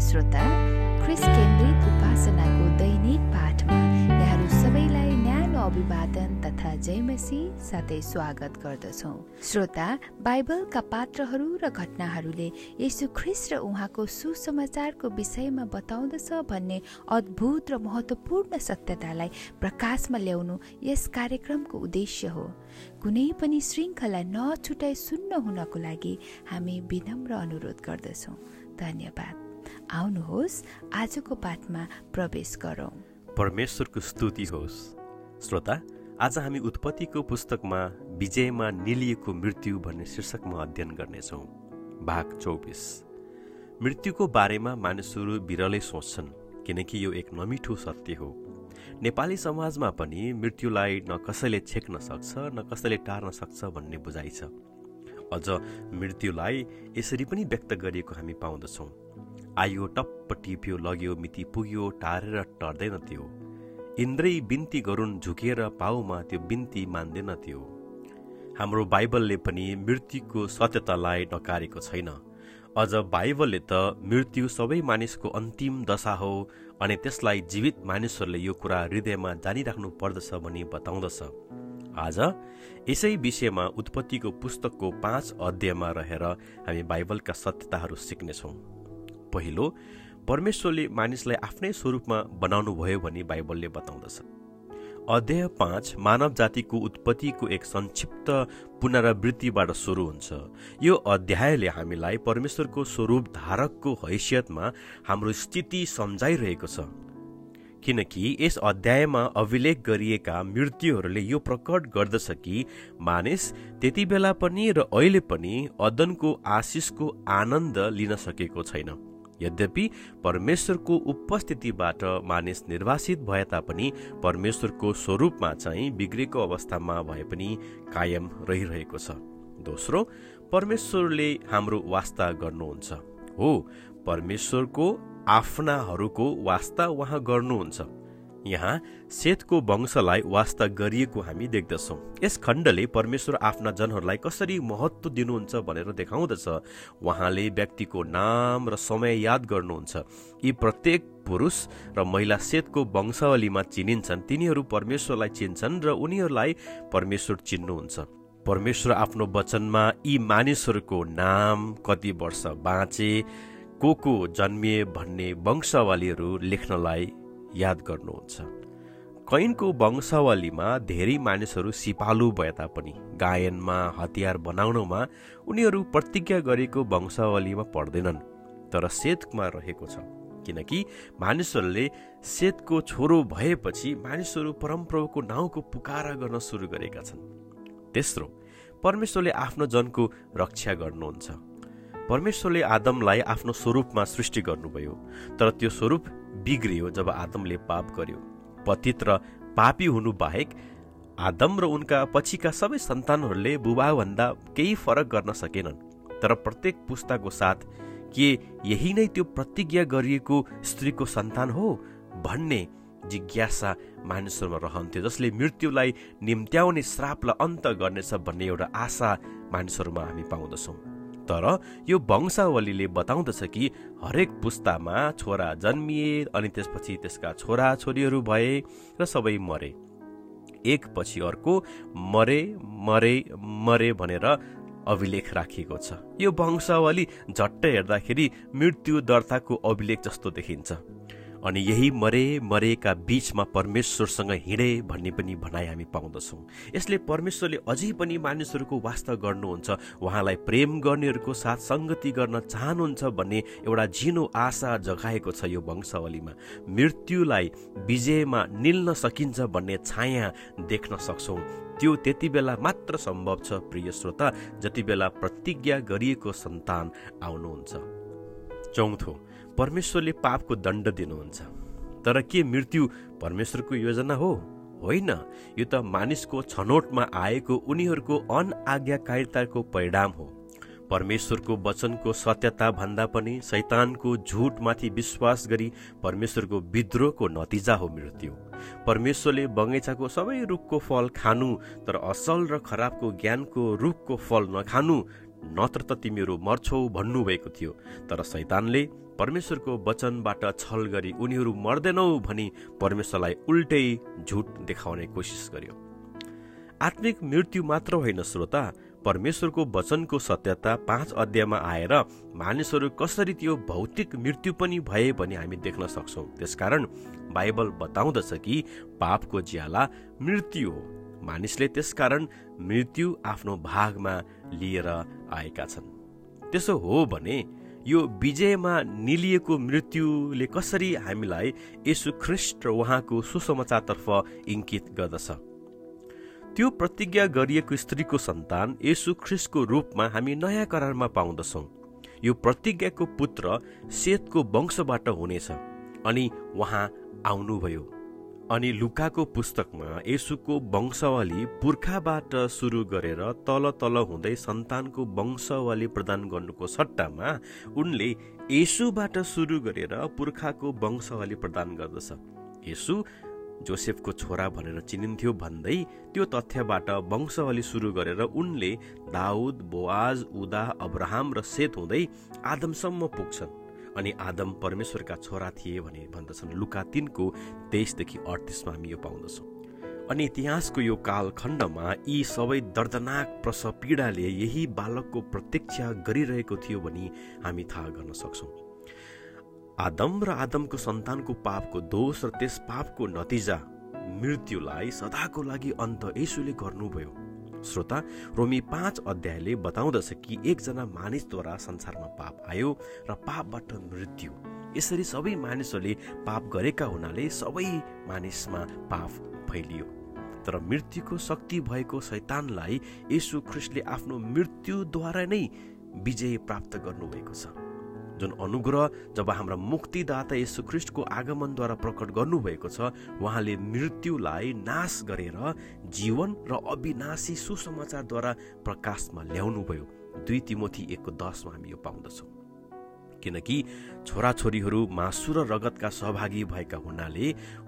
श्रोता क्रिस केन्द्रित उपासनाको दैनिक पाठमा यहाँहरू सबैलाई न्यानो अभिवादन तथा जयमसी साथै स्वागत गर्दछौँ। श्रोता बाइबलका पात्रहरू र घटनाहरूले यसु ख्रिस र उहाँको सुसमाचारको विषयमा बताउँदछ भन्ने अद्भुत र महत्त्वपूर्ण सत्यतालाई प्रकाशमा ल्याउनु यस कार्यक्रमको उद्देश्य हो। कुनै पनि श्रृङ्खला नछुटाइ सुन्न हुनको लागि हामी विनम्र अनुरोध गर्दछौँ। धन्यवाद। आउनुहोस् आजको पाठमा प्रवेश गरौँ। परमेश्वरको स्तुति होस्। श्रोता आज हामी उत्पत्तिको पुस्तकमा विजयमा निलिएको मृत्यु भन्ने शीर्षकमा अध्ययन गर्नेछौँ। भाग चौबिस। मृत्युको बारेमा मानिसहरू बिरलै सोच्छन् किनकि यो एक नमिठो सत्य हो। नेपाली समाजमा पनि मृत्युलाई न कसैले छेक्न सक्छ न कसैले टार्न सक्छ भन्ने बुझाइ छ। अझ मृत्युलाई यसरी पनि व्यक्त गरिएको हामी पाउँदछौँ। आयो टप्प टिप्यो लग्यो मिति पुग्यो टारेर टर्दैन त्यो इन्द्रै बिन्ती गरून् झुकेर पाउमा त्यो बिन्ती मान्दैन त्यो हाम्रो बाइबलले पनि मृत्युको सत्यतालाई नकारेको छैन। अझ बाइबलले त मृत्यु सबै मानिसको अन्तिम दशा हो अनि त्यसलाई जीवित मानिसहरूले यो कुरा हृदयमा जानिराख्नु पर्दछ भनी बताउँदछ। आज यसै विषयमा उत्पत्तिको पुस्तकको पाँच अध्यायमा रहेर हामी बाइबलका सत्यताहरू सिक्नेछौँ। पहिलो परमेश्वरले मानिसलाई आफ्नै स्वरूपमा बनाउनु भयो भनी बाइबलले बताउँदछ। अध्याय पाँच मानव जातिको उत्पत्तिको एक संक्षिप्त पुनरावृत्तिबाट सुरु हुन्छ। यो अध्यायले हामीलाई परमेश्वरको स्वरूप धारकको हैसियतमा हाम्रो स्थिति सम्झाइरहेको छ। किनकि यस अध्यायमा अभिलेख गरिएका मृत्युहरूले यो प्रकट गर्दछ कि मानिस त्यति बेला पनि र अहिले पनि अदनको आशिषको आनन्द लिन सकेको छैन। यद्यपि परमेश्वरको उपस्थितिबाट मानिस निर्वासित भए तापनि परमेश्वरको स्वरूपमा चाहिँ बिग्रेको अवस्थामा भए पनि कायम रहिरहेको छ। दोस्रो परमेश्वरले हाम्रो वास्ता गर्नुहुन्छ। हो परमेश्वरको आफ्नाहरूको वास्ता उहाँ गर्नुहुन्छ। यहाँ सेतको वंशलाई वास्ता गरिएको हामी देख्दछौँ। यस खण्डले परमेश्वर आफ्ना जनहरूलाई कसरी महत्व दिनुहुन्छ भनेर देखाउँदछ। उहाँले व्यक्तिको नाम र समय याद गर्नुहुन्छ। यी प्रत्येक पुरुष र महिला सेतको वंशावलीमा चिनिन्छन्। तिनीहरू परमेश्वरलाई चिन्छन् र उनीहरूलाई परमेश्वर चिन्नुहुन्छ। परमेश्वर आफ्नो वचनमा यी मानिसहरूको नाम कति वर्ष बाँचे को को जन्मिए भन्ने वंशावलीहरू लेख्नलाई याद गर्नुहुन्छ। कैनको वंशावलीमा धेरै मानिसहरू सिपालु भए तापनि गायनमा हतियार बनाउनमा उनीहरू प्रतिज्ञा गरेको वंशावलीमा पर्दैनन् तर सेतमा रहेको छ। किनकि मानिसहरूले सेतको छोरो भएपछि मानिसहरू परमप्रभुको नाउँको पुकारा गर्न सुरु गरेका छन्। तेस्रो परमेश्वरले आफ्नो जनको रक्षा गर्नुहुन्छ। परमेश्वरले आदमलाई आफ्नो स्वरूपमा सृष्टि गर्नुभयो तर त्यो स्वरूप बिग्रियो जब आदमले पाप गर्यो। पतित र पापी हुनु बाहेक आदम र उनका पछिका सबै सन्तानहरूले बुबाभन्दा केही फरक गर्न सकेनन्। तर प्रत्येक पुस्ताको साथ के यही नै त्यो प्रतिज्ञा गरिएको स्त्रीको सन्तान हो? भन्ने जिज्ञासा मानिसहरूमा रहन्थ्यो जसले मृत्युलाई निम्त्याउने श्रापलाई अन्त गर्नेछ भन्ने एउटा आशा मानिसहरूमा हामी पाउँदछौँ। तर यो वंशावलीले बताउँदछ कि हरेक पुस्तामा छोरा जन्मिए अनि त्यसपछि त्यसका छोरा छोरीहरू भए र सबै मरे। एक पछि अर्को मरे मरे मरे भनेर अभिलेख राखिएको छ। यो वंशावली झट्ट हेर्दाखेरि मृत्यु दर्ताको अभिलेख जस्तो देखिन्छ। अनि यही मरे मरेका बीचमा परमेश्वरसँग हिँडे भन्ने पनि भनाइ हामी पाउँदछौँ। यसले परमेश्वरले अझै पनि मानिसहरूको वास्ता गर्नुहुन्छ। उहाँलाई प्रेम गर्नेहरूको साथ सङ्गति गर्न चाहनुहुन्छ भन्ने एउटा झिनो आशा जगाएको छ यो वंशावलीमा। मृत्युलाई विजयमा निल्न सकिन्छ भन्ने छाया देख्न सक्छौँ। त्यो त्यति बेला मात्र सम्भव छ प्रिय श्रोता जति बेला प्रतिज्ञा गरिएको सन्तान आउनुहुन्छ। चौथो परमेश्वरले पापको दण्ड दिनुहुन्छ। तर के मृत्यु परमेश्वरको योजना हो? होइन। यो त मानिसको छनौटमा आएको उनीहरूको अनआज्ञाकारिताको परिणाम हो। परमेश्वरको वचनको सत्यता भन्दा पनि शैतानको झुटमाथि विश्वास गरी परमेश्वरको विद्रोहको नतिजा हो मृत्यु। परमेश्वरले बगैँचाको सबै रुखको फल खानु तर असल र खराबको ज्ञानको रुखको फल नखानु नत्र त तिमीहरू मर्छौ भन्नुभएको थियो तर सैतानले परमेश्वरको वचनबाट छल गरी उनीहरू मर्दैनौ भनी परमेश्वरलाई उल्टै झुट देखाउने कोसिस गर्यो। आत्मिक मृत्यु मात्र होइन श्रोता परमेश्वरको वचनको सत्यता पाँच अध्यायमा आएर मानिसहरू कसरी त्यो भौतिक मृत्यु पनि भए भने हामी देख्न सक्छौँ। त्यसकारण बाइबल बताउँदछ कि पापको ज्याला मृत्यु हो। मानिसले त्यसकारण मृत्यु आफ्नो भागमा लिएर आएका छन्। त्यसो हो भने यो विजयमा निलिएको मृत्युले कसरी हामीलाई यसु ख्रिस्ट र उहाँको सुसमाचारतर्फ इङ्कित गर्दछ? त्यो प्रतिज्ञा गरिएको स्त्रीको सन्तान यसु ख्रिस्टको रूपमा हामी नयाँ करारमा पाउँदछौँ। यो प्रतिज्ञाको पुत्र सेतको वंशबाट हुनेछ अनि उहाँ आउनुभयो। अनि लुकाको पुस्तकमा यसुको वंशावली पुर्खाबाट सुरु गरेर तल तल हुँदै सन्तानको वंशावली प्रदान गर्नुको सट्टामा उनले यसुबाट सुरु गरेर पुर्खाको वंशावली प्रदान गर्दछ। यसु जोसेफको छोरा भनेर चिनिन्थ्यो भन्दै त्यो तथ्यबाट वंशावली सुरु गरेर उनले दाउद बोआज उदा अब्राहम र सेत हुँदै आदमसम्म पुग्छन्। अनि आदम परमेश्वरका छोरा थिए भने भन्दछन् लुका तिनको तेइसदेखि अडतिसमा हामी यो पाउँदछौँ। अनि इतिहासको यो कालखण्डमा यी सबै दर्दनाक प्रसव पीडाले यही बालकको प्रतीक्षा गरिरहेको थियो भनी हामी थाहा गर्न सक्छौँ। आदम र आदमको सन्तानको पापको दोष र त्यस पापको नतिजा मृत्युलाई सदाको लागि अन्त यसुले गर्नुभयो। श्रोता रोमी पाँच अध्यायले बताउँदछ कि एकजना मानिसद्वारा संसारमा पाप आयो र पापबाट मृत्यु। यसरी सबै मानिसहरूले पाप गरेका हुनाले सबै मानिसमा पाप फैलियो। तर मृत्युको शक्ति भएको शैतानलाई यसु ख्रिस्टले आफ्नो मृत्युद्वारा नै विजय प्राप्त गर्नुभएको छ। जुन अनुग्रह जब हाम्रा मुक्तिदाता यसु ख्रिस्टको आगमनद्वारा प्रकट गर्नुभएको छ उहाँले मृत्युलाई नाश गरेर जीवन र अविनाशी सुसमाचारद्वारा प्रकाशमा ल्याउनुभयो। दुई तिमोथी एकको दसमा हामी यो पाउँदछौँ। किनकि छोराछोरीहरू मासु र रगतका सहभागी भएका हुनाले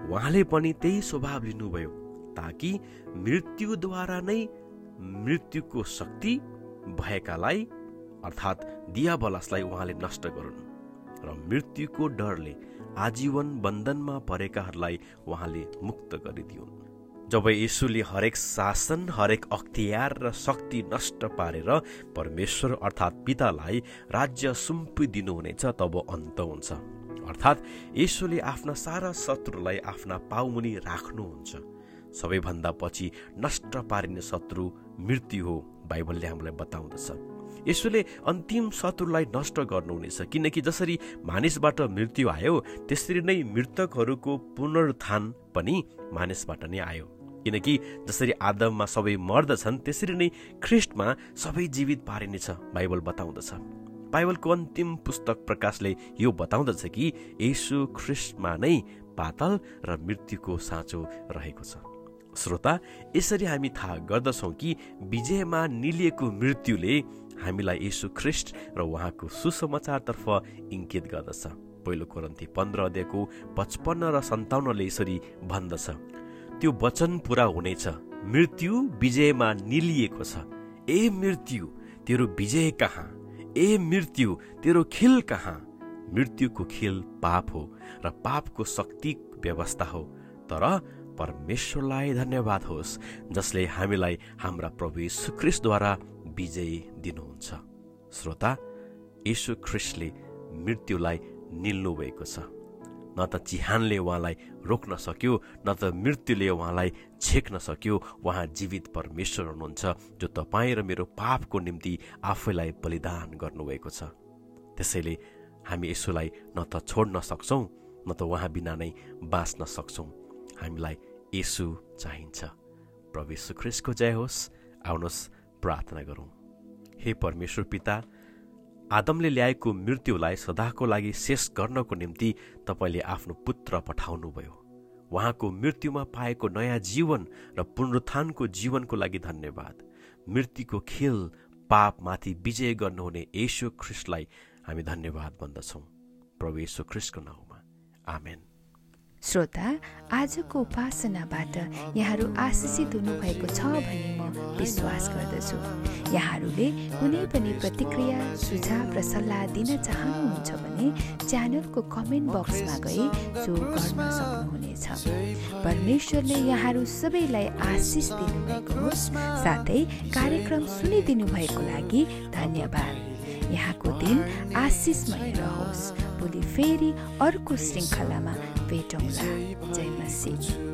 उहाँले पनि त्यही स्वभाव लिनुभयो ताकि मृत्युद्वारा नै मृत्युको शक्ति भएकालाई अर्थात् दियाबलासलाई उहाँले नष्ट गरून् र मृत्युको डरले आजीवन बन्धनमा परेकाहरूलाई उहाँले मुक्त गरिदिउन्। जब यीशुले हरेक शासन हरेक अख्तियार र शक्ति नष्ट पारेर परमेश्वर अर्थात् पितालाई राज्य सुम्पिदिनुहुनेछ तब अन्त हुन्छ। अर्थात् यीशुले आफ्ना सारा शत्रुलाई आफ्ना पाउमुनि राख्नुहुन्छ। सबैभन्दा पछि नष्ट पारिने शत्रु मृत्यु हो बाइबलले हामीलाई बताउँदछ। यसोले अन्तिम शत्रुलाई नष्ट गर्नुहुनेछ। किनकि जसरी मानिसबाट मृत्यु आयो त्यसरी नै मृतकहरूको पुनरुत्थान पनि मानिसबाट नै आयो। किनकि जसरी आदममा सबै मर्दछन् त्यसरी नै ख्रिस्टमा सबै जीवित पारिनेछ बाइबल बताउँदछ। बाइबलको अन्तिम पुस्तक प्रकाशले यो बताउँदछ कि यसु ख्रिस्टमा नै पातल र मृत्युको साँचो रहेको छ। श्रोता यसरी हामी थाहा गर्दछौँ कि विजयमा निलिएको मृत्युले हामीलाई यसु ख्रिस्ट र उहाँको सुसमाचारतर्फ इङ्कित गर्दछ। पहिलो कोरन्ती पन्ध्र अध्यायको पचपन्न र सन्ताउन्नले यसरी भन्दछ। त्यो वचन पुरा हुनेछ। मृत्यु विजयमा निलिएको छ। ए मृत्यु तेरो विजय कहाँ? ए मृत्यु तेरो खिल कहाँ? मृत्युको खिल पाप हो र पापको शक्ति व्यवस्था हो। तर परमेश्वरलाई धन्यवाद होस् जसले हामीलाई हाम्रा प्रभु सुक्रिसद्वारा विजय दिनुहुन्छ। श्रोता यशु ख्रिस्टले मृत्युलाई निल्नु भएको छ। न त चिहानले उहाँलाई रोक्न सक्यो न त मृत्युले उहाँलाई छेक्न सक्यो। उहाँ जीवित परमेश्वर हुनुहुन्छ जो तपाईँ र मेरो पापको निम्ति आफैलाई बलिदान गर्नुभएको छ। त्यसैले हामी यसोलाई न त छोड्न सक्छौँ न त उहाँ बिना नै बाँच्न सक्छौँ। हामीलाई यसु चाहिन्छ। प्रभु ख्रिस्टको जय होस्। आउनुहोस् प्रार्थना गरौँ। हे परमेश्वर पिता आदमले ल्याएको मृत्युलाई सदाको लागि शेष गर्नको निम्ति तपाईँले आफ्नो पुत्र पठाउनुभयो। उहाँको मृत्युमा पाएको नयाँ जीवन र पुनरुत्थानको जीवनको लागि धन्यवाद। मृत्युको खेल पापमाथि विजय गर्नुहुने येशु ख्रिस्टलाई हामी धन्यवाद भन्दछौँ। प्रभु ख्रिस्टको नाउँमा। आमेन। श्रोता आजको उपासनाबाट यहाँहरू आशिषित हुनुभएको छ भनी म विश्वास गर्दछु। यहाँहरूले कुनै पनि प्रतिक्रिया सुझाव र सल्लाह दिन चाहनुहुन्छ भने च्यानलको कमेन्ट बक्समा गई सो गर्न सक्नुहुनेछ। परमेश्वरले यहाँहरू सबैलाई आशिष दिनुभएको होस् साथै कार्यक्रम सुनिदिनु भएको लागि धन्यवाद। यहाँको दिन आशिषमय रहोस्। भोलि फेरि अर्को श्रृङ्खलामा भेटौँला। जय मसिह।